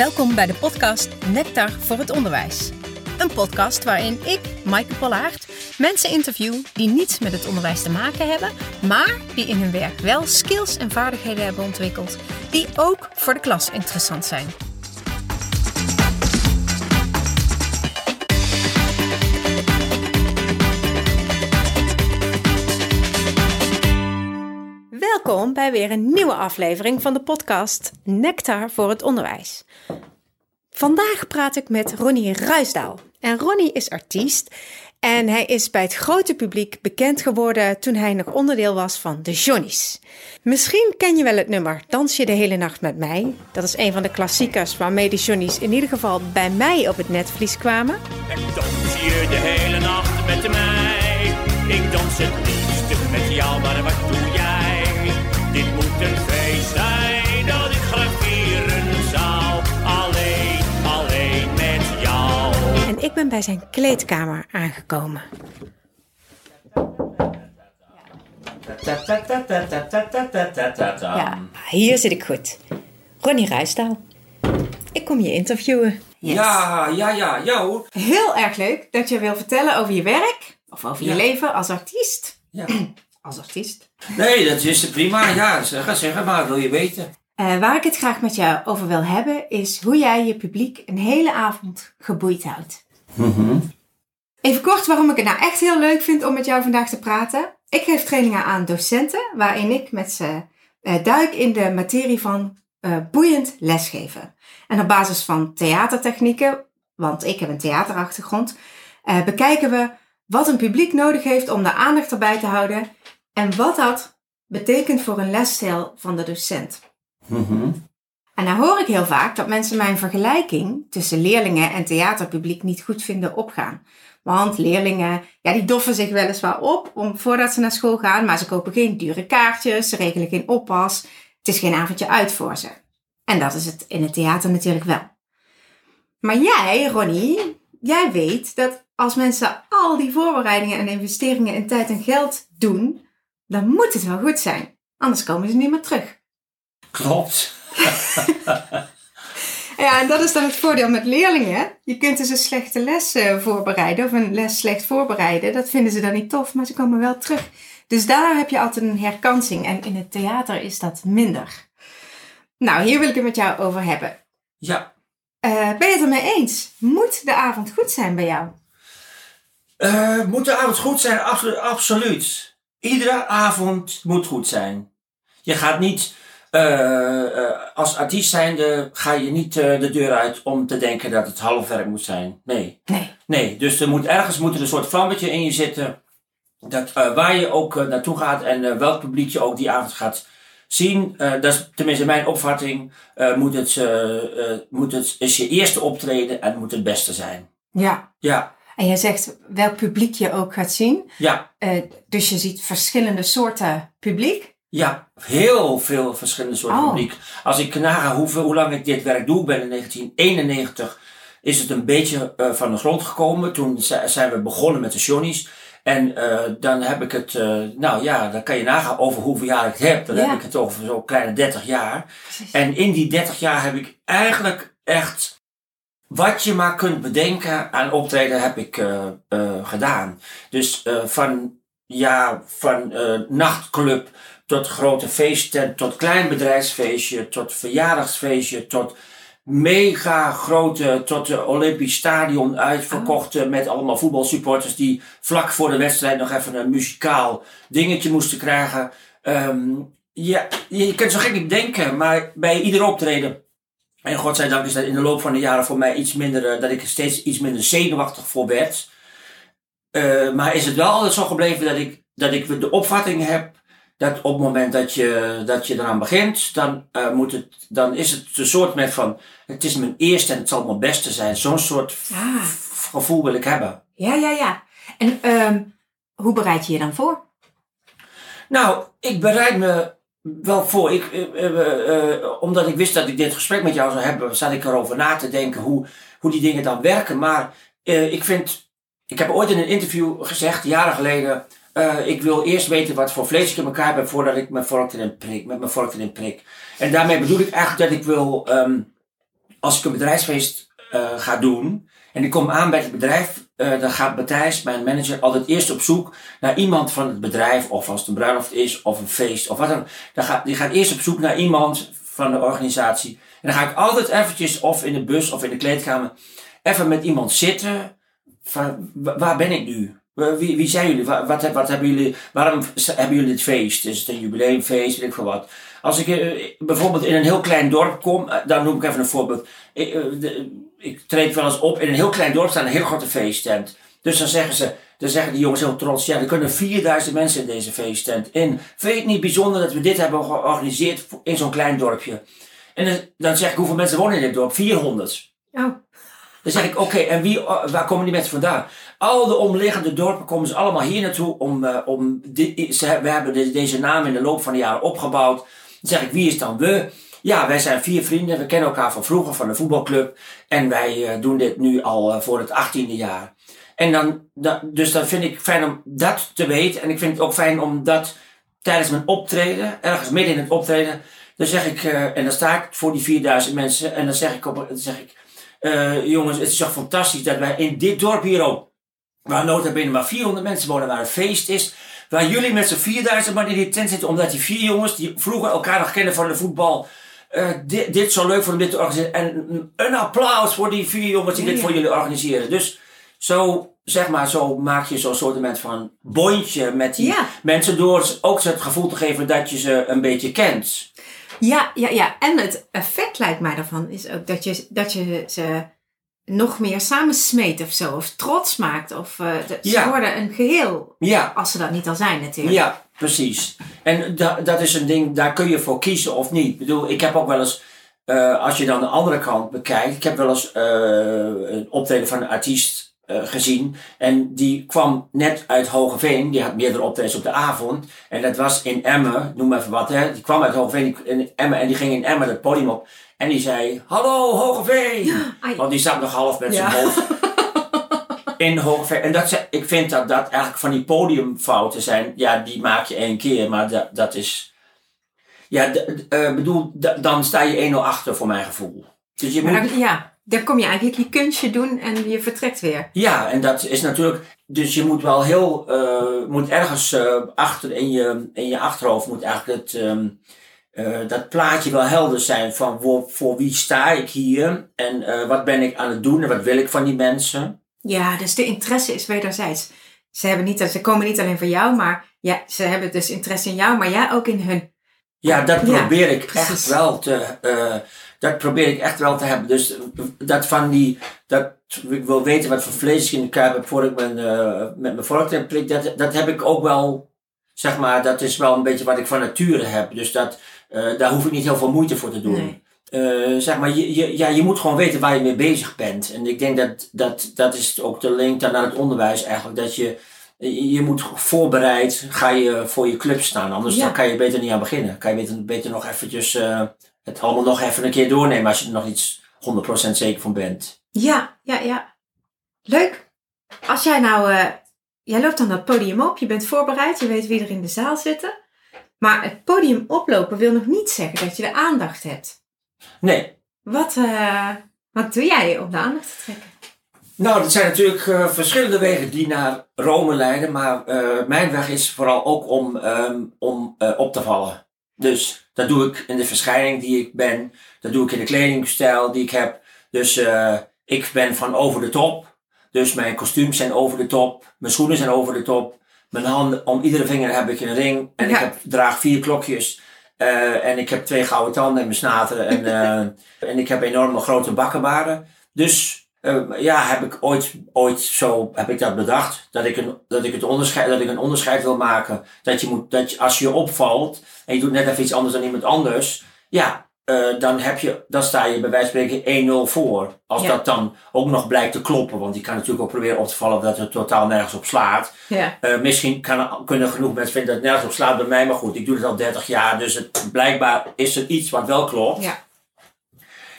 Welkom bij de podcast Nectar voor het Onderwijs. Een podcast waarin ik, Maaike Pollaert, mensen interview die niets met het onderwijs te maken hebben, maar die in hun werk wel skills en vaardigheden hebben ontwikkeld die ook voor de klas interessant zijn. Welkom bij weer een nieuwe aflevering van de podcast Nectar voor het Onderwijs. Vandaag praat ik met Ronnie Ruisdaal. En Ronnie is artiest en hij is bij het grote publiek bekend geworden toen hij nog onderdeel was van de Johnny's. Misschien ken je wel het nummer Dans je de hele nacht met mij. Dat is een van de klassiekers waarmee de Johnny's in ieder geval bij mij op het netvlies kwamen. En dans je de hele nacht met mij. Ik dans het liefst met jou, maar wat doe bij zijn kleedkamer aangekomen. Ja, hier zit ik goed. Ronnie Ruisdaal. Ik kom je interviewen. Yes. Ja, ja, ja, ja hoor. Heel erg leuk dat je wil vertellen over je werk of over je Ja. leven als artiest. Ja. Als artiest. Nee, dat is prima. Ja, zeg, zeg maar, wil je weten? Eh, waar ik het graag met jou over wil hebben is hoe jij je publiek een hele avond geboeid houdt. Even kort waarom ik het nou echt heel leuk vind om met jou vandaag te praten. Ik geef trainingen aan docenten waarin ik met ze eh, duik in de materie van eh, boeiend lesgeven. En op basis van theatertechnieken, want ik heb een theaterachtergrond, eh, bekijken we wat een publiek nodig heeft om de aandacht erbij te houden en wat dat betekent voor een lesstijl van de docent. En dan hoor ik heel vaak dat mensen mijn vergelijking tussen leerlingen en theaterpubliek niet goed vinden opgaan. Want leerlingen, ja, die doffen zich weliswaar op om, voordat ze naar school gaan, maar ze kopen geen dure kaartjes, ze regelen geen oppas. Het is geen avondje uit voor ze. En dat is het in het theater natuurlijk wel. Maar jij, Ronnie, jij weet dat als mensen al die voorbereidingen en investeringen in tijd en geld doen, dan moet het wel goed zijn. Anders komen ze niet meer terug. Klopt. Ja, en dat is dan het voordeel met leerlingen. Je kunt dus een slechte les eh, voorbereiden of een les slecht voorbereiden. Dat vinden ze dan niet tof, maar ze komen wel terug. Dus daar heb je altijd een herkansing. En in het theater is dat minder. Nou, hier wil ik het met jou over hebben. Ja. Eh, ben je het ermee eens? Moet de avond goed zijn bij jou? Eh, moet de avond goed zijn? Absolu- absoluut. Iedere avond moet goed zijn. Je gaat niet, als artiest zijnde, ga je niet eh, de deur uit om te denken dat het half werk moet zijn. Nee. Nee. Nee, dus er moet ergens moet er een soort vlammetje in je zitten. Dat, eh, waar je ook eh, naartoe gaat en eh, welk publiek je ook die avond gaat zien. eh, dat is tenminste mijn opvatting. eh, moet, het, eh, eh, moet het is je eerste optreden en moet het beste zijn. Ja. Ja, En jij zegt welk publiek je ook gaat zien. ja, Eh, dus je ziet verschillende soorten publiek. Ja. Heel veel verschillende soorten Oh. publiek. Als ik naga hoeveel, hoe lang ik dit werk doe, ik ben in 1991 is het een beetje eh, van de grond gekomen. Toen zi- zijn we begonnen met de Johnny's. En eh, dan heb ik het, eh, nou ja, dan kan je nagaan over hoeveel jaar ik het heb. Dan Ja. heb ik het over zo'n kleine 30 jaar. Precies. En in die 30 jaar heb ik eigenlijk echt wat je maar kunt bedenken aan optreden heb ik gedaan. Dus van, ja, van nachtclub tot grote feesten, tot klein bedrijfsfeestje, tot verjaardagsfeestje, tot mega grote, tot de Olympisch Stadion uitverkochte met allemaal voetbalsupporters die vlak voor de wedstrijd nog even een muzikaal dingetje moesten krijgen. Ehm, ja, je kunt zo gek niet bedenken, maar bij ieder optreden. En godzijdank is dat in de loop van de jaren voor mij iets minder, eh, dat ik er steeds iets minder zenuwachtig voor werd. Eh, maar is het wel altijd zo gebleven dat ik, dat ik de opvatting heb dat op het moment dat je, dat je eraan begint, dan, eh, moet het, dan is het een soort met van, het is mijn eerste en het zal mijn beste zijn. Zo'n soort Ah. gevoel wil ik hebben. Ja, ja, ja. En ehm, hoe bereid je je dan voor? Nou, ik bereid me wel voor. Ik, eh, eh, omdat ik wist dat ik dit gesprek met jou zou hebben, zat ik erover na te denken hoe, hoe die dingen dan werken. Maar ik vind, ik heb ooit in een interview gezegd, jaren geleden, eh, ik wil eerst weten wat voor vlees ik in elkaar heb voordat ik mijn vork erin prik, met mijn vork erin prik. En daarmee bedoel ik eigenlijk dat ik wil, ehm, als ik een bedrijfsfeest eh, ga doen en ik kom aan bij het bedrijf, eh, dan gaat Matthijs, mijn manager, altijd eerst op zoek naar iemand van het bedrijf, of als het een bruiloft is, of een feest, of wat dan. dan die gaat eerst op zoek naar iemand van de organisatie. En dan ga ik altijd eventjes, of in de bus of in de kleedkamer, even met iemand zitten. Waar ben ik nu? Wa- Wie, wie zijn jullie? Wa- Wat, wat hebben jullie? Waarom hebben jullie dit feest? Is het een jubileumfeest? Weet ik veel wat. Als ik eh, bijvoorbeeld in een heel klein dorp kom, eh, dan noem ik even een voorbeeld. Ik, eh, ik treed wel eens op in een heel klein dorp staan een heel grote feesttent. Dus dan zeggen ze, dan zeggen die jongens heel trots, ja, er kunnen 4000 mensen in deze feesttent in. Vind je het niet bijzonder dat we dit hebben georganiseerd in zo'n klein dorpje? En dan, dan zeg ik, hoeveel mensen wonen in dit dorp? 400. Oh, Dan zeg ik, oké, en wie, eh, waar komen die mensen vandaan? Al de omliggende dorpen komen ze allemaal hier naartoe om, eh, om di- ze, we hebben de- deze naam in de loop van de jaren opgebouwd. Dan zeg ik, wie is dan we? Ja, wij zijn vier vrienden, we kennen elkaar van vroeger, van de voetbalclub. En wij eh, doen dit nu al voor het achttiende jaar. En dan, da- dus dan vind ik fijn om dat te weten. En ik vind het ook fijn om dat tijdens mijn optreden, ergens midden in het optreden, dan zeg ik, en dan sta ik voor die 4000 mensen, en dan zeg ik, op, dan zeg ik eh, jongens, het is toch fantastisch dat wij in dit dorp hier ook, waar nota bene maar 400 mensen wonen, waar een feest is, waar jullie met z'n 4000 man in die tent zitten, omdat die vier jongens, die vroeger elkaar nog kennen van de voetbal, eh, dit, dit zo leuk voor om dit te organiseren. En een- applaus voor die vier jongens die Ja, dit voor jullie organiseren. Dus zo, zeg maar, zo maak je zo'n soort van bondje met die Ja. mensen door ze ook het gevoel te geven dat je ze een beetje kent. Ja, ja, ja. En het effect lijkt mij daarvan is ook dat je, dat je ze nog meer samensmeet of zo. Of trots maakt. Of eh, ze Ja. worden een geheel. Ja, Als ze dat niet al zijn natuurlijk. Ja, precies. En da, dat is een ding, daar kun je voor kiezen of niet. Ik bedoel, ik heb ook wel eens, eh, als je dan de andere kant bekijkt, ik heb wel eens eh, een optreden van een artiest eh, gezien. En die kwam net uit Hogeveen, die had meerdere optredens op de avond. En dat was in Emmen, noem maar even wat, hè. Die kwam uit Hogeveen in Emmen en die ging in Emmen het podium op. En die zei, hallo Hogeveen! Want die zat nog half met zijn hoofd in Hogeveen. En dat, ze- ik vind dat dat eigenlijk van die podiumfouten zijn. Ja, die maak je één keer, maar dat, dat is... Ja, eh, bedoel, dan sta je 1-0 achter voor mijn gevoel. Dus je moet... dan, ja, dan kom je eigenlijk je kunstje doen en je vertrekt weer. Ja, en dat is natuurlijk... Dus je moet wel heel... eh, moet ergens eh, achter in je, in je achterhoofd moet eigenlijk het... ehm, eh, dat plaatje wel helder zijn van voor, voor wie sta ik hier en wat ben ik aan het doen en wat wil ik van die mensen. Ja, dus de interesse is wederzijds. Ze, hebben niet, ze komen niet alleen voor jou, maar ja, ze hebben dus interesse in jou, maar jij ook in hun. Ja, dat Ja, probeer ik precies. echt wel te, dat probeer ik echt wel te hebben. Dus eh, dat van die, dat ik wil weten wat voor vlees ik in de kuip heb voor ik mijn, eh, met mijn vork prik, dat, dat heb ik ook wel, zeg maar, dat is wel een beetje wat ik van nature heb. Dus dat, eh, daar hoef ik niet heel veel moeite voor te doen. Nee. Zeg maar, je, je, ja, je moet gewoon weten waar je mee bezig bent. En ik denk dat dat, dat is ook de link dan naar het onderwijs eigenlijk. Dat je, je moet voorbereid, ga je voor je club staan. Anders Ja. dan kan je beter niet aan beginnen. Kan je beter, beter nog eventjes het allemaal nog even een keer doornemen als je er nog iets 100% zeker van bent. Ja, ja, ja. Leuk. Als jij nou, eh, jij loopt dan dat podium op, je bent voorbereid, je weet wie er in de zaal zitten. Maar het podium oplopen wil nog niet zeggen dat je de aandacht hebt. Nee. Wat, eh, wat doe jij om de aandacht te trekken? Nou, dat zijn natuurlijk eh, verschillende wegen die naar Rome leiden. Maar mijn weg is vooral ook om, ehm, om op te vallen. Dus dat doe ik in de verschijning die ik ben. Dat doe ik in de kledingstijl die ik heb. Dus eh, ik ben van over de top. Dus mijn kostuums zijn over de top. Mijn schoenen zijn over de top. Mijn handen, om iedere vinger heb ik een ring. En Ja. ik heb, draag vier klokjes. Eh, en ik heb twee gouden tanden in mijn snateren. En, eh, en ik heb enorme grote bakkenbaarden. Dus eh, ja, heb ik ooit, ooit zo heb ik dat bedacht. Dat ik, een, dat, ik het onderscheid, dat ik een onderscheid wil maken. Dat je moet, dat je, als je je opvalt en je doet net even iets anders dan iemand anders. Ja, eh, dan, heb je, dan sta je bij wijze van spreken 1-0 voor. Als Ja. dat dan ook nog blijkt te kloppen. Want die kan natuurlijk ook proberen op te vallen dat het totaal nergens op slaat. Ja. Eh, misschien kan, kunnen genoeg mensen vinden dat het nergens op slaat bij mij. Maar goed, ik doe het al 30 jaar. Dus het, blijkbaar is er iets wat wel klopt. Ja.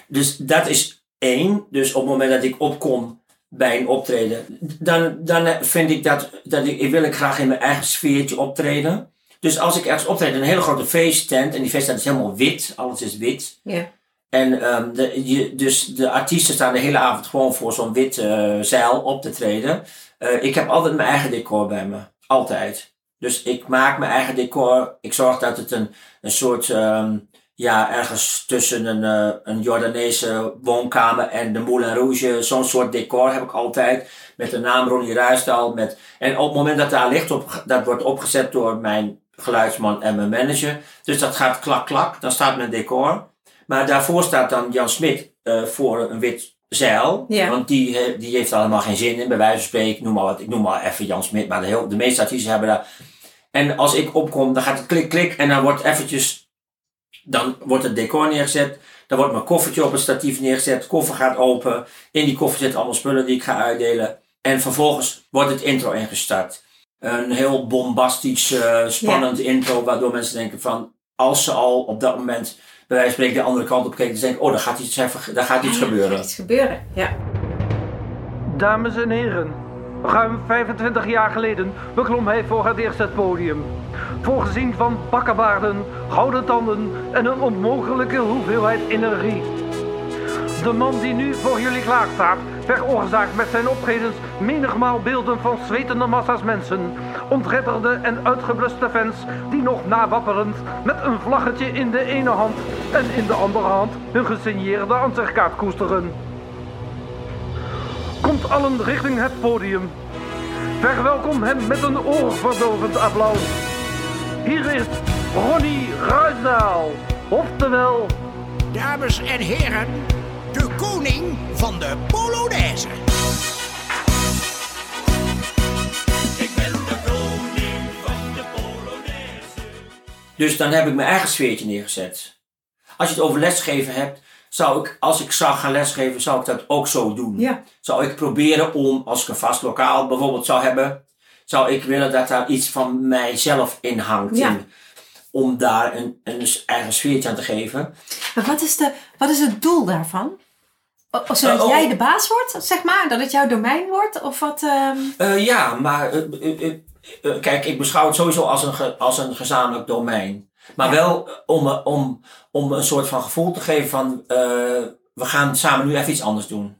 Dus dat is één. Dus op het moment dat ik opkom bij een optreden, dan, dan vind ik dat, dat ik, ik wil ik graag in mijn eigen sfeertje optreden. Dus als ik ergens optreed een hele grote feesttent, en die feesttent is helemaal wit, alles is wit. Ja. En ehm, de, je, dus de artiesten staan de hele avond gewoon voor zo'n wit eh, zeil op te treden. Eh, ik heb altijd mijn eigen decor bij me. Altijd. Dus ik maak mijn eigen decor. Ik zorg dat het een, een soort, ehm, ja, ergens tussen een, eh, een Jordaanese woonkamer en de Moulin Rouge. Zo'n soort decor heb ik altijd. Met de naam Ronnie Ruisdaal. Met, en op het moment dat daar licht op, dat wordt opgezet door mijn geluidsman en mijn manager. Dus dat gaat klak klak. Dan staat mijn decor. Maar daarvoor staat dan Jan Smit eh, voor een wit zeil. Ja. Want die, die heeft allemaal geen zin in, bij wijze van spreken. Ik noem maar wat, ik noem maar even Jan Smit, maar de, heel, de meeste artiesten hebben daar. En als ik opkom, dan gaat het klik klik en dan wordt eventjes, dan wordt het decor neergezet. Dan wordt mijn koffertje op het statief neergezet. Koffer gaat open. In die koffer zitten allemaal spullen die ik ga uitdelen. En vervolgens wordt het intro ingestart. Een heel bombastisch, eh, spannend intro, waardoor mensen denken van, als ze al op dat moment bij wijze van spreken de andere kant op kijken, dan denken, oh, daar gaat iets, even, daar gaat iets Ja, gebeuren. Iets gebeuren, ja. Dames en heren, ruim 25 jaar geleden beklom hij voor het eerst het podium. Voorgezien van bakkenbaarden, gouden tanden en een onmogelijke hoeveelheid energie. De man die nu voor jullie klaarstaat, veroorzaakt met zijn optredens menigmaal beelden van zwetende massa's mensen. Ontredderde en uitgebluste fans die nog nawapperend met een vlaggetje in de ene hand en in de andere hand hun gesigneerde ansichtkaart koesteren. Komt allen richting het podium. Verwelkom hem met een oorverdovend applaus. Hier is Ronnie Ruisdaal, oftewel Dames en heren, de koning van de Polonaise. Ik ben de koning van de Polonaise. Dus dan heb ik mijn eigen sfeertje neergezet. Als je het over lesgeven hebt, zou ik, als ik zou gaan lesgeven, zou ik dat ook zo doen. Ja. Zou ik proberen om, als ik een vast lokaal bijvoorbeeld zou hebben, zou ik willen dat daar iets van mijzelf in hangt. Ja. Om daar een, een eigen sfeertje aan te geven. Maar wat is, de, wat is het doel daarvan? O- Zodat Eh, oh. jij de baas wordt, zeg maar? Dat het jouw domein wordt? Of wat? ehm, Eh, ja, maar eh, kijk, ik beschouw het sowieso als een, als een gezamenlijk domein. Maar Ja. wel om, om, om een soort van gevoel te geven van eh, we gaan samen nu even iets anders doen.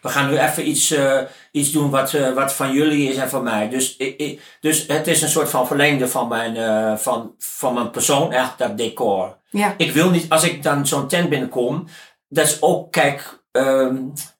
We gaan nu even iets, eh, iets doen wat, eh, wat van jullie is en van mij. Dus, ik, ik, dus het is een soort van verlengde van mijn, van, van mijn persoon, echt dat decor. ja. Ik wil niet, als ik dan zo'n tent binnenkom, dat is ook, kijk, ehm,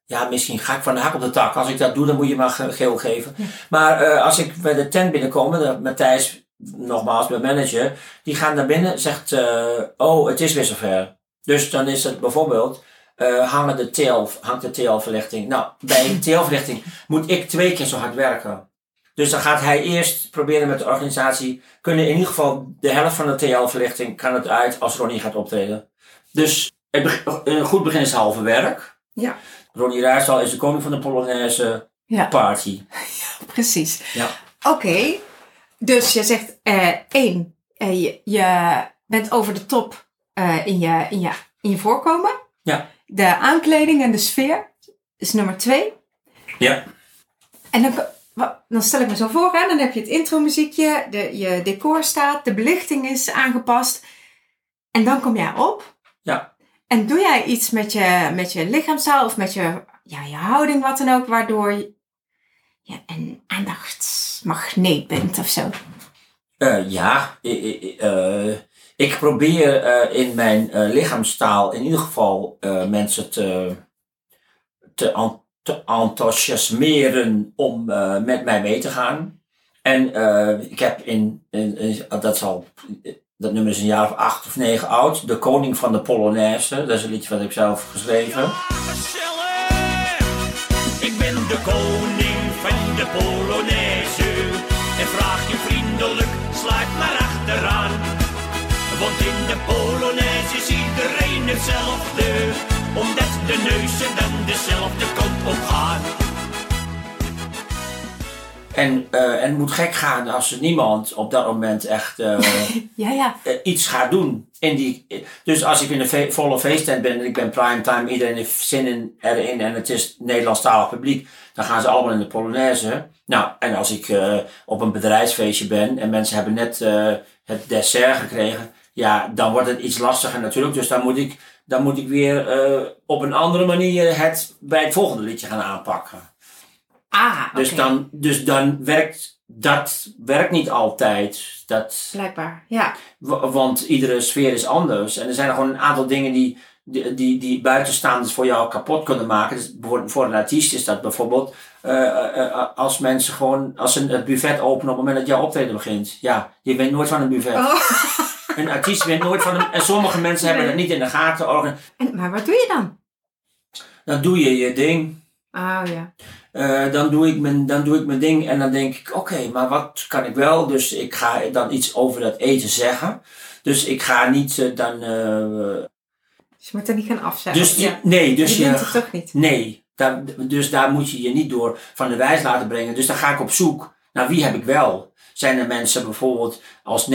ja, misschien ga ik van de hak op de tak. Als ik dat doe, dan moet je maar ge- geel geven. Maar als ik bij de tent binnenkom, Matthijs, nogmaals, mijn manager, die gaat naar binnen, zegt, eh, oh, het is weer zover. Dus dan is het bijvoorbeeld, eh, hangen de TL, hangt de TL-verlichting. Nou, bij een TL-verlichting moet ik twee keer zo hard werken. Dus dan gaat hij eerst proberen met de organisatie, kunnen in ieder geval de helft van de TL-verlichting kan het uit als Ronnie gaat optreden. Dus een goed begin is halve werk. Ja. Ronnie Ruijsdal is de koning van de Polonaise Ja, party. precies. Ja. Oké, dus je zegt eh, één, eh, je, je bent over de top eh, in, je, in, je, in je voorkomen. Ja. De aankleding en de sfeer is nummer twee. Ja. En dan, dan stel ik me zo voor, hè, dan heb je het intro-muziekje, de, je decor staat, de belichting is aangepast. En dan kom jij op. Ja. En doe jij iets met je, met je lichaamstaal of met je, ja, je houding, wat dan ook, waardoor je een aandachtsmagneet bent of zo? Eh, ja, eh, ik probeer eh, in mijn eh, lichaamstaal in ieder geval eh, mensen te, te, te enthousiasmeren om eh, met mij mee te gaan. En eh, ik heb in, in, in- dat is al, dat nummer is een jaar of acht of negen oud, De Koning van de Polonaise. Dat is een liedje wat ik zelf geschreven. Ik ben de koning de Polonaise. En vraag je vriendelijk, sluit maar achteraan. Want in de Polonaise is iedereen hetzelfde. Omdat de neuzen dan dezelfde kant op gaan. En, eh, en het moet gek gaan als er niemand op dat moment echt eh, Ja, ja. eh, iets gaat doen. In die, dus als ik in een fe- volle feesttent ben en ik ben primetime, iedereen heeft zin in, erin en het is Nederlandstalig publiek, dan gaan ze allemaal in de Polonaise. Nou, en als ik eh, op een bedrijfsfeestje ben en mensen hebben net eh, het dessert gekregen, ja, dan wordt het iets lastiger natuurlijk. Dus dan moet ik, dan moet ik weer eh, op een andere manier het bij het volgende liedje gaan aanpakken. Ah, oké. Dus, dan, dus dan werkt dat werkt niet altijd. Dat, Blijkbaar, ja. wa- want iedere sfeer is anders. En er zijn er gewoon een aantal dingen die, die, die, die buitenstaanders voor jou kapot kunnen maken. Dus voor, een artiest is dat bijvoorbeeld eh, eh, eh, als mensen gewoon, als ze het buffet openen op het moment dat jouw optreden begint. Ja, je weet nooit van een buffet. Oh. Een artiest weet nooit van een. En sommige mensen hebben dat niet in de gaten. En, maar wat doe je dan? Dan doe je je ding. Oh ja. Dan, doe ik mijn, dan doe ik mijn ding en dan denk ik, oké, maar wat kan ik wel? Dus ik ga dan iets over dat eten zeggen. Dus ik ga niet dan. Dus je moet er niet gaan afzeggen. dus ja. nee, dus je je. wint het toch niet. Nee, daar, dus daar moet je je niet door van de wijs laten brengen. Dus dan ga ik op zoek naar wie heb ik wel. Zijn er mensen bijvoorbeeld, als 90%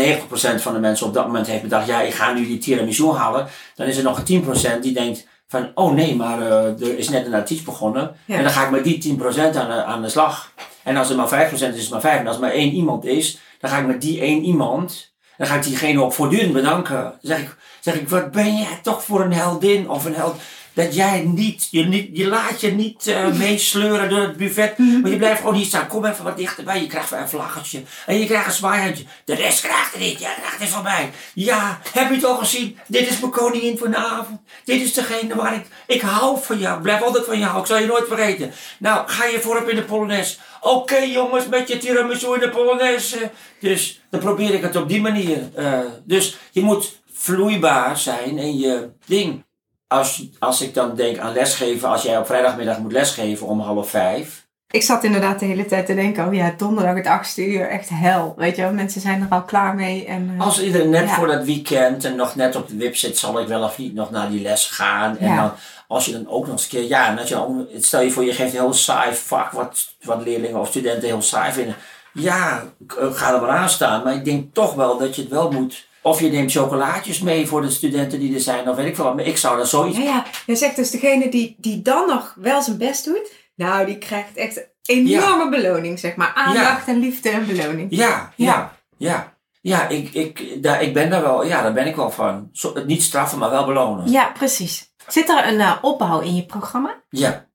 van de mensen op dat moment heeft bedacht, ja, ik ga nu die tiramisu halen. Dan is er nog een 10% die denkt van, oh nee, maar eh, er is net een artiest begonnen. Ja. En dan ga ik met die 10% aan de, aan de slag. En als er maar 5% is, is het maar 5. En als er maar één iemand is, dan ga ik met die één iemand, dan ga ik diegene ook voortdurend bedanken. Dan zeg ik, zeg ik, wat ben jij toch voor een heldin of een held. Dat jij niet, je, niet, je laat je niet eh, meesleuren door het buffet. Maar je blijft gewoon hier staan. Kom even wat dichterbij. Je krijgt een vlaggetje. En je krijgt een zwaaihandje. De rest krijgt het niet. Jij krijgt het van mij. Ja, heb je het al gezien? Dit is mijn koningin vanavond. Dit is degene waar ik... Ik hou van jou. Ik blijf altijd van jou. Ik zal je nooit vergeten. Nou, ga je voorop in de Polonaise. Oké jongens, met je tiramisu in de Polonaise. Dus dan probeer ik het op die manier. eh, dus je moet vloeibaar zijn in je ding. Als, als ik dan denk aan lesgeven, als jij op vrijdagmiddag moet lesgeven om half vijf. Ik zat inderdaad de hele tijd te denken, oh ja, donderdag het achtste uur, echt hel. Weet je wel, mensen zijn er al klaar mee. En, eh, Als iedereen net Ja. voor dat weekend en nog net op de wip zit, zal ik wel of niet nog naar die les gaan. En Ja. dan, als je dan ook nog eens een keer, ja, en dat je, dan- stel je voor je geeft een heel saai vak, wat, wat leerlingen of studenten heel saai vinden. Ja, eh, ga er maar aan staan. Maar ik denk toch wel dat je het wel moet. Of je neemt chocolaatjes mee voor de studenten die er zijn, of weet ik veel wat. Maar ik zou dat zoiets Ja, ja, je zegt dus degene die, die dan nog wel zijn best doet, nou, die krijgt echt een enorme beloning, zeg maar. Aandacht en liefde en beloning. Ja, Ja. ja, ja. Ik, ik, daar, ik ben daar wel, ja, daar ben ik wel van. Zo, niet straffen, maar wel belonen. Ja, precies. Zit er een eh, opbouw in je programma? Ja,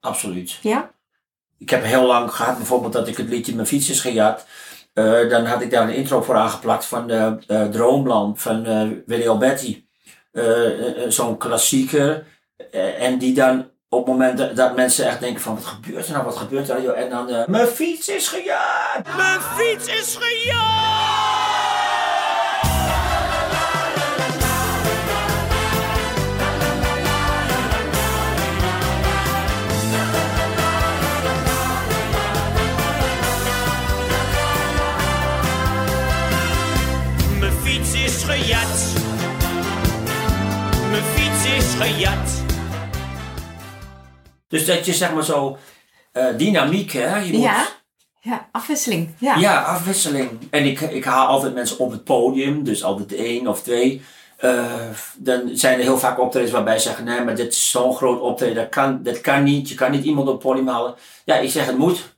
absoluut. Ja? Ik heb heel lang gehad, bijvoorbeeld dat ik het liedje Mijn fiets is gejat. Eh, dan had ik daar een intro voor aangeplakt van eh, Droomland van eh Willy Alberti. Zo'n klassieker. En die dan op het moment dat, mensen echt denken van wat gebeurt er nou, wat gebeurt er nou? En dan, mijn fiets is gejat! Mijn fiets is gejat! Gejat. Mijn fiets is gejat. Dus dat je zeg maar zo eh, dynamiek, hè? Je moet, Ja. Ja, afwisseling. Ja. Ja, afwisseling. En ik, ik haal altijd mensen op het podium, dus altijd één of twee. Eh, dan zijn er heel vaak optredens waarbij ze zeggen, nee, maar dit is zo'n groot optreden, dat kan, dat kan niet. Je kan niet iemand op het podium halen. Ja, ik zeg het moet.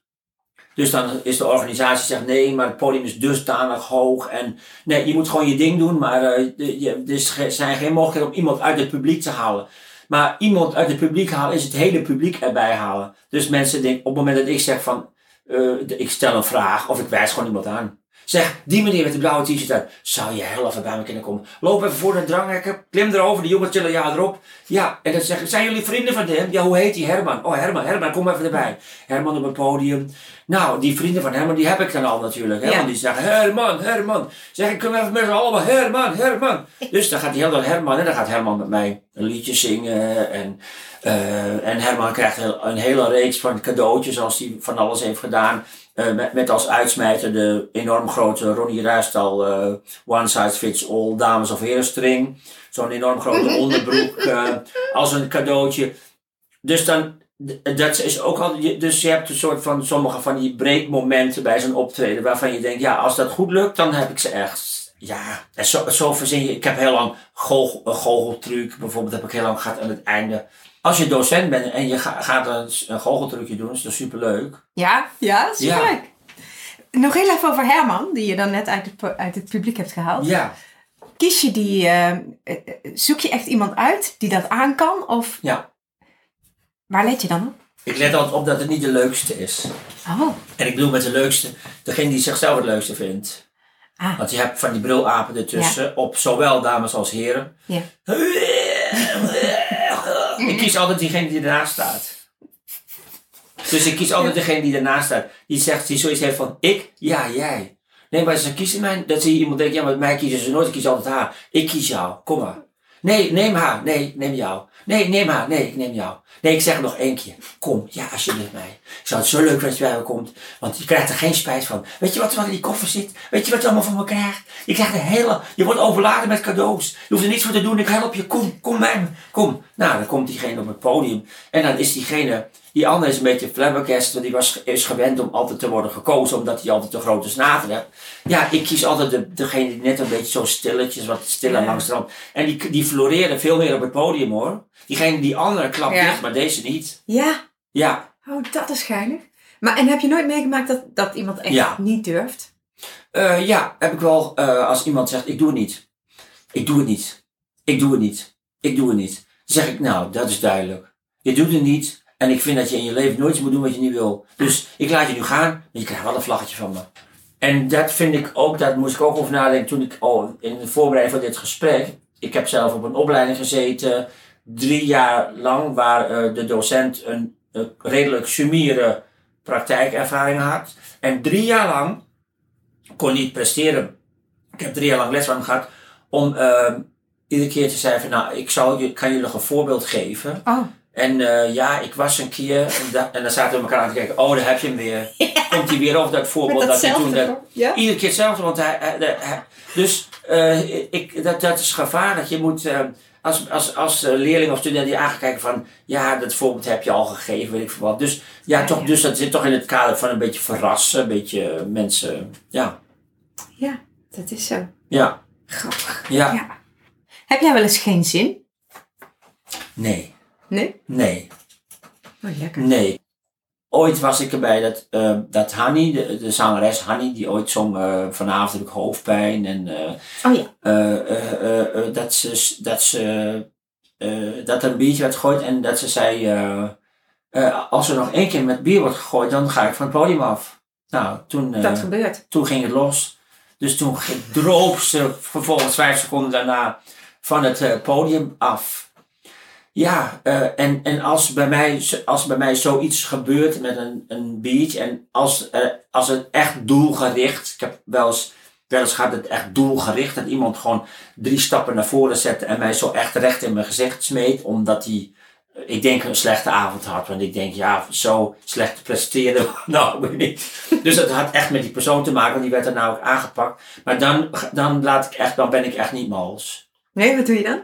Dus dan is de organisatie zegt, nee, maar het podium is dusdanig hoog. En nee, je moet gewoon je ding doen, maar eh, je, er zijn geen mogelijkheden om iemand uit het publiek te halen. Maar iemand uit het publiek halen is het hele publiek erbij halen. Dus mensen denken, op het moment dat ik zeg van, eh, ik stel een vraag of ik wijs gewoon iemand aan. Zeg, die meneer met de blauwe t-shirt uit, zou je heel even bij me kunnen komen? Loop even voor de dranghekken, klim erover, de jongen tillen jou erop. Ja, en dan zeggen, zijn jullie vrienden van hem? Ja, hoe heet die? Herman. Oh, Herman, Herman, kom even erbij. Herman op het podium. Nou, die vrienden van Herman, die heb ik dan al natuurlijk. Hè? Ja. Want die zeggen, Herman, Herman. Zeg, ik kom even met z'n allemaal, Herman, Herman. Dus dan gaat hij heel dan Herman en dan gaat Herman met mij een liedje zingen. En, eh, en Herman krijgt een hele reeks van cadeautjes als hij van alles heeft gedaan. Eh, met, met als uitsmijter de enorm grote Ronnie Ruistal eh, One Size Fits All Dames of Heren string. Zo'n enorm grote onderbroek als een cadeautje. Dus dan, dat is ook al, dus je hebt een soort van sommige van die breekmomenten bij zo'n optreden waarvan je denkt, ja, als dat goed lukt, dan heb ik ze echt. Ja, en zo, zo verzin je. Ik heb heel lang goochel, een goocheltruc, bijvoorbeeld, heb ik heel lang gehad aan het einde. Als je docent bent en je ga- gaat een, een goocheltrucje doen, is dat superleuk. Ja, ja, Ja. superleuk. Nog heel even over Herman, die je dan net uit het, uit het publiek hebt gehaald. Ja. kies je die, eh, eh, zoek je echt iemand uit die dat aan kan? Of Ja. Waar let je dan op? Ik let altijd op dat het niet de leukste is. Oh, En ik bedoel met de leukste, degene die zichzelf het leukste vindt. ah, Want je hebt van die brulapen ertussen, op zowel dames als heren. ja. Ik kies altijd diegene die ernaast staat. Dus ik kies altijd degene die ernaast staat. Die zegt, die zoiets heeft van, ik, ja, jij. Nee, maar ze kiezen mij. Dat zie je iemand denkt, ja, maar mij kiezen ze nooit. Ik kies altijd haar. Ik kies jou. Kom maar. Nee, neem haar. Nee, neem jou. Nee, neem haar. Nee, ik neem jou. Nee, ik zeg het nog één keer. Kom, ja, alsjeblieft mij. Ik zou het zo leuk dat je bij me komt. Want je krijgt er geen spijt van. Weet je wat er in die koffer zit? Weet je wat je allemaal van me krijgt? Je krijgt een hele... Je wordt overladen met cadeaus. Je hoeft er niets voor te doen. Ik help je. Kom, kom bij. Kom. Nou, dan komt diegene op het podium. En dan is diegene... Die andere is een beetje flabbergast. Want die was, is gewend om altijd te worden gekozen. Omdat hij altijd de grote snater heeft. Ja, ik kies altijd de, degene die net een beetje zo stilletjes, wat stiller Ja. langs de rand. En die, die floreren veel meer op het podium hoor. Diegene die andere klapt Ja. dicht, maar deze niet. Ja, Ja, oh, dat is geinig. Maar en heb je nooit meegemaakt dat, dat iemand echt Ja. niet durft? Eh, ja, heb ik wel. eh, als iemand zegt, ik doe het niet. Ik doe het niet. Ik doe het niet. Ik doe het niet. Dan zeg ik, nou, dat is duidelijk. Je doet het niet. En ik vind dat je in je leven nooit moet doen wat je niet wil. Dus ik laat je nu gaan. Maar je krijgt wel een vlaggetje van me. En dat vind ik ook, daar moest ik ook over nadenken toen ik al in de voorbereiding van dit gesprek. Ik heb zelf op een opleiding gezeten, drie jaar lang, waar eh, de docent een, eh, redelijk sumiere praktijkervaring had. En drie jaar lang kon niet presteren. Ik heb drie jaar lang les van gehad om eh, iedere keer te zeggen nou, ik je, kan jullie nog een voorbeeld geven. Oh, En eh, ja, ik was een keer, en, da- en dan zaten we elkaar aan te kijken, oh, daar heb je hem weer. Komt hij weer over dat voorbeeld dat hij toen... Dat, ja? Iedere keer hetzelfde, want hij... hij- hij- hij- dus eh, ik, dat, dat is gevaarlijk. Je moet eh, als, als, als leerling of student die aangekijken van... Ja, dat voorbeeld heb je al gegeven, weet ik veel wat. Dus ja, Ja, toch, dus dat zit toch in het kader van een beetje verrassen. Een beetje mensen... Ja, Ja, dat is zo. ja, Grappig. ja. Ja. Heb jij wel eens geen zin? Nee, Nee? nee. Oh, lekker. Nee. Ooit was ik erbij dat, eh, dat Hanny, de, de zangeres Hanny, die ooit zong eh, vanavond heb ik hoofdpijn en eh, Oh ja. dat ze, dat ze dat er een biertje werd gegooid en dat ze zei, als er nog één keer met bier wordt gegooid, dan ga ik van het podium af. Nou, toen, Dat gebeurt. toen ging het los. Dus toen droop ze vervolgens vijf seconden daarna van het podium af. Ja, eh, en, en als, bij mij, als bij mij zoiets gebeurt met een, een beat en als, eh, als het echt doelgericht, ik heb wel eens, wel eens gehad het echt doelgericht, dat iemand gewoon drie stappen naar voren zette en mij zo echt recht in mijn gezicht smeet, omdat hij, eh, ik denk, een slechte avond had. Want ik denk, ja, zo slecht te presteren, nou, weet niet. Dus dat had echt met die persoon te maken, want die werd er nou ook aangepakt. Maar dan, dan, laat ik echt, dan ben ik echt niet mals. Nee, wat doe je dan?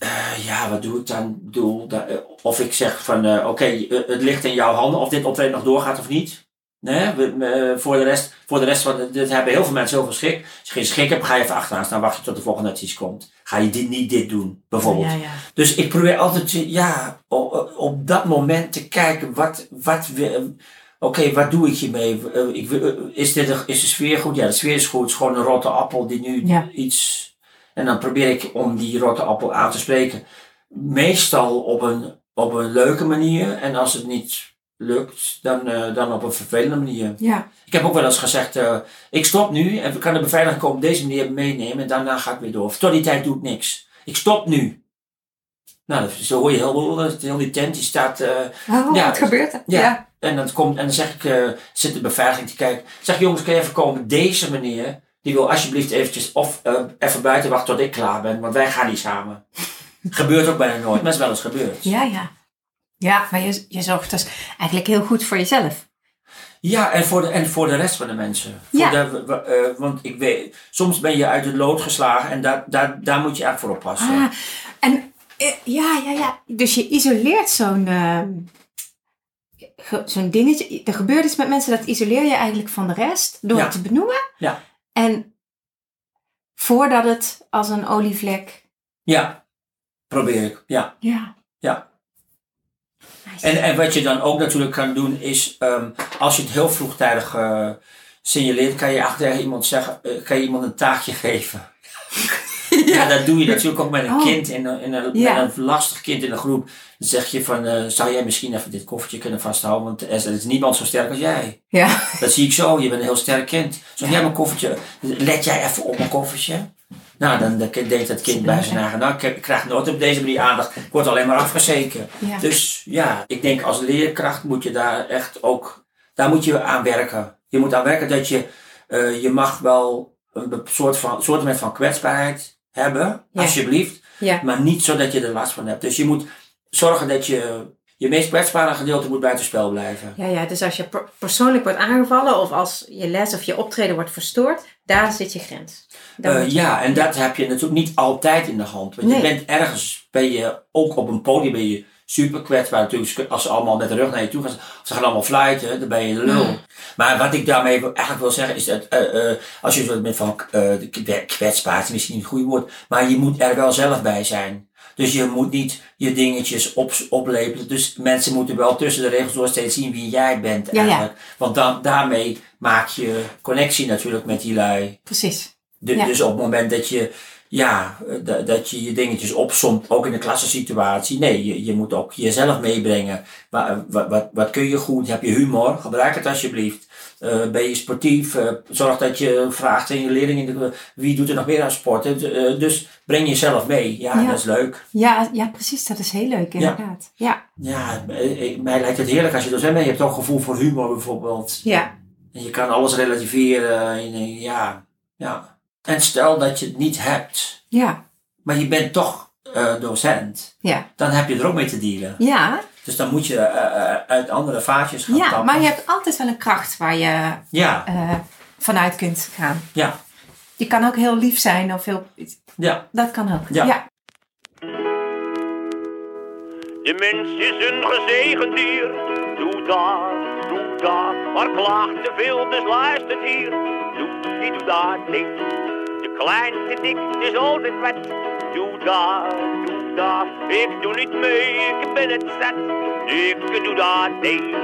Eh, ja, wat doe ik dan? Ik Bedoel, da- eh, of ik zeg van, eh, oké, het ligt in jouw handen of dit optreden nog doorgaat of niet. Nee, we, voor, de rest, voor de rest, van dit hebben heel veel mensen heel veel schik. Als je geen schik hebt, ga je even achteraan staan, wacht je tot de volgende notitie komt. Ga je dit, niet dit doen, bijvoorbeeld. Ja, ja. Dus ik probeer altijd, ja, op, op dat moment te kijken, wat, wat, we- oké, wat doe ik hiermee? Ik, is, dit een- is de sfeer goed? Ja, de sfeer is goed. Het is gewoon een rotte appel die nu Ja. iets... En dan probeer ik om die rotte appel aan te spreken. Meestal op een, op een leuke manier. En als het niet lukt, dan, eh, dan op een vervelende manier. Ja. Ik heb ook wel eens gezegd, eh, ik stop nu en we kan de beveiliging op deze manier meenemen en daarna ga ik weer door. Tot die tijd doe ik niks. Ik stop nu. Nou, zo hoor je heel, heel die tent, die staat... Oh, Ja, wat gebeurt er? ja. En dan, komt, en dan zeg ik, zit de beveiliging te kijken. Zeg jongens, kun je even komen? Deze meneer, die wil alsjeblieft eventjes of eh, even buiten wachten tot ik klaar ben, want wij gaan niet samen. Gebeurt ook bijna nooit, maar is wel eens gebeurd. Ja, ja. Ja, maar je, je zorgt dus eigenlijk heel goed voor jezelf. Ja, en voor de, en voor de rest van de mensen. Voor Ja. de, eh, want ik weet, soms ben je uit het lood geslagen en daar, daar, daar moet je echt voor oppassen. Ah, en eh, ja, ja, ja. Dus je isoleert zo'n ehm, zo'n dingetje. Er gebeurt iets met mensen, dat isoleer je eigenlijk van de rest door Ja. het te benoemen. Ja. En voordat het als een olievlek. Ja, probeer ik. Ja. Ja. Ja. Nice. En, en wat je dan ook natuurlijk kan doen is, ehm, als je het heel vroegtijdig eh, signaleert, kan je tegen iemand zeggen, eh, kan je iemand een taakje geven. Ja, dat doe je natuurlijk ook met een Oh. kind, in een, in een, Ja. met een lastig kind in een groep. Dan zeg je van, eh, zou jij misschien even dit koffertje kunnen vasthouden? Want er is, niemand zo sterk als jij. Ja. Dat zie ik zo, je bent een heel sterk kind. Zeg jij mijn koffertje, let jij even op mijn koffertje? Nou, dan, denkt dat kind bij zijn eigen, nou, ik, krijg nooit op deze manier aandacht. Ik word alleen maar afgezeken. Ja. Dus ja, ik denk als leerkracht moet je daar echt ook, daar moet je aan werken. Je moet aan werken dat je, eh, je mag wel een soort van, soort met van kwetsbaarheid hebben, Ja. alsjeblieft. Ja. Maar niet zodat je er last van hebt. Dus je moet zorgen dat je, je meest kwetsbare gedeelte moet buitenspel blijven. Ja, ja, dus als je per- persoonlijk wordt aangevallen of als je les of je optreden wordt verstoord, daar zit je grens. Eh, je- ja, en dat heb je natuurlijk niet altijd in de hand. Want je bent ergens, ben je ook op een podium, ben je super kwetsbaar. Natuurlijk, als ze allemaal met de rug naar je toe gaan, of ze gaan allemaal fluiten, dan ben je de lul. Mm. Maar wat ik daarmee eigenlijk wil zeggen, is dat eh, eh, als je zo met van kwe- kwetsbaar, is misschien niet het goede woord, maar je moet er wel zelf bij zijn. Dus je moet niet je dingetjes op, oplepelen. Dus mensen moeten wel tussen de regels door steeds zien wie jij bent Ja, ja. eigenlijk. Want dan, daarmee maak je connectie natuurlijk met die lui. Precies. De- Ja. Dus op het moment dat je, ja, eh, dat, je je dingetjes opsomt, ook in een klassensituatie. Nee, je, je moet ook jezelf meebrengen. Wa- Wat, wat, wat kun je goed? Heb je humor? Gebruik het alsjeblieft. Eh, ben je sportief? Eh, zorg dat je vraagt aan je leerlingen, wie doet er nog meer aan sport? Eh, dus breng jezelf mee. Ja, Ja. dat is leuk. Ja, ja, precies. Dat is heel leuk, inderdaad. Ja. Ja, eh, ik- mij lijkt het heerlijk als je docent bent. Je hebt ook gevoel voor humor bijvoorbeeld. Ja. En je kan alles relativeren. En, eh, ja, ja. En stel dat je het niet hebt. Ja. Maar je bent toch eh, docent. Ja. Dan heb je er ook mee te dealen. Ja. Dus dan moet je eh, eh, uit andere vaatjes gaan Ja, tappen. maar je hebt altijd wel een kracht waar je Ja, eh, vanuit kunt gaan. ja, Je kan ook heel lief zijn of heel... ja. Dat kan ook. Ja. ja. De mens is een gezegend dier. Doe dat, doe dat. Maar klaagt te veel, dus luistert hier. Doe die, doe dat niet. Klein, te dik, is altijd wet. Doe dat, doe dat. Ik doe niet mee, ik ben het zet. Ik doe dat niet.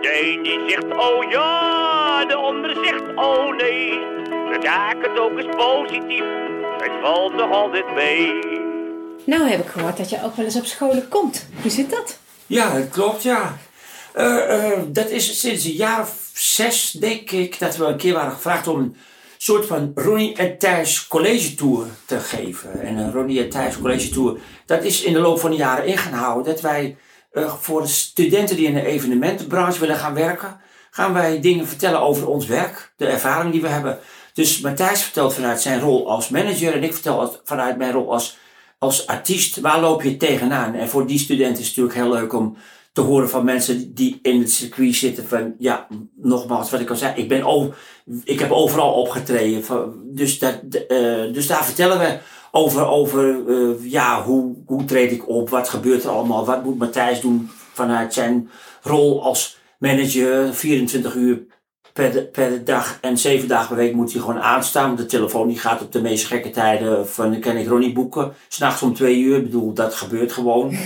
De een die zegt oh ja, de ander zegt oh nee. Bekijk het ook eens positief. Het valt nog altijd mee. Nou heb ik gehoord dat je ook wel eens op scholen komt. Hoe zit dat? Ja, dat klopt, ja. Eh, eh, dat is sinds een jaar of zes, denk ik, dat we een keer waren gevraagd om een soort van Ronnie en Thijs college tour te geven. En een Ronnie en Thijs college tour, dat is in de loop van de jaren ingehouden. Dat wij eh, voor de studenten die in de evenementenbranche willen gaan werken, gaan wij dingen vertellen over ons werk, de ervaring die we hebben. Dus Matthijs vertelt vanuit zijn rol als manager en ik vertel vanuit mijn rol als, als artiest, waar loop je tegenaan? En voor die studenten is het natuurlijk heel leuk om te horen van mensen die in het circuit zitten van, ja, nogmaals wat ik al zei, ik, ben o- ik heb overal opgetreden. Dus, dat, eh, dus daar vertellen we over, over eh, ja, hoe, hoe treed ik op, wat gebeurt er allemaal, wat moet Matthijs doen vanuit zijn rol als manager, 24 uur per, per dag en 7 dagen per week moet hij gewoon aanstaan. De telefoon die gaat op de meest gekke tijden van, kan ik Ronnie boeken, s'nachts om 2 uur, ik bedoel, dat gebeurt gewoon.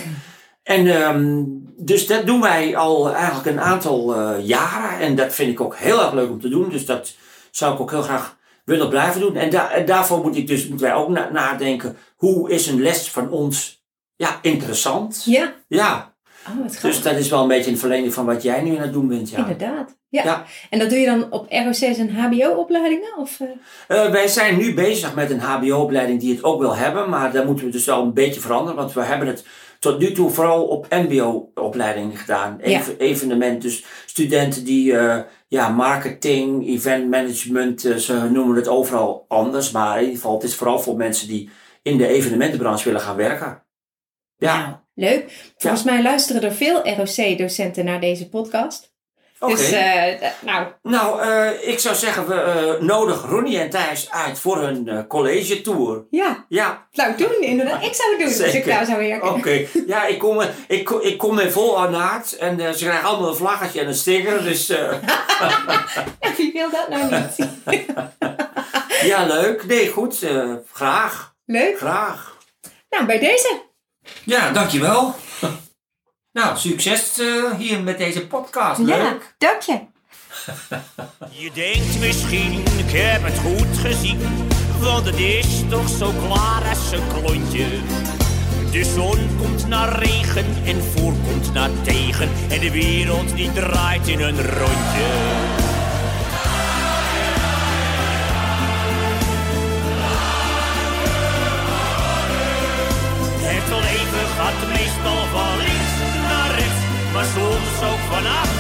En ehm, dus dat doen wij al eigenlijk een aantal eh, jaren. En dat vind ik ook heel erg leuk om te doen. Dus dat zou ik ook heel graag willen blijven doen. En, da- en daarvoor moet ik dus, moeten wij ook na- nadenken. Hoe is een les van ons ja, interessant? Ja. Ja, Oh, dus dat is wel een beetje een verlenging van wat jij nu aan het doen bent. Ja. Inderdaad. Ja. Ja. En dat doe je dan op ROC's en HBO-opleidingen? Of, eh? Eh, wij zijn nu bezig met een HBO-opleiding die het ook wil hebben, maar daar moeten we dus wel een beetje veranderen, want we hebben het tot nu toe vooral op MBO-opleidingen gedaan. Ja. Even, evenement, dus studenten die eh, ja, marketing, event management, eh, ze noemen het overal anders, maar in ieder geval, het is vooral voor mensen die in de evenementenbranche willen gaan werken. Ja, Nou, leuk. Volgens mij luisteren er veel ROC-docenten naar deze podcast. Dus, eh, eh, nou, Nou, eh, ik zou zeggen, we eh nodig Ronnie en Thijs uit voor hun college tour. ja. Ja, Nou, doen inderdaad. Ik zou het doen als ik Zeker. daar zou werken. Oké, ja, ik kom, ik, ik kom in vol en ze krijgen allemaal een vlaggetje en een sticker. Dus Wie wil dat nou niet? ja, leuk. Nee, goed. graag. Leuk. Graag. Nou, bij deze. Ja, dankjewel. Nou, succes eh, hier met deze podcast. Ja, Leuk. dank je. Je denkt misschien, ik heb het goed gezien. Want het is toch zo klaar als een klontje. De zon komt naar regen en voorkomt naar tegen. En de wereld die draait in een rondje. Soms ook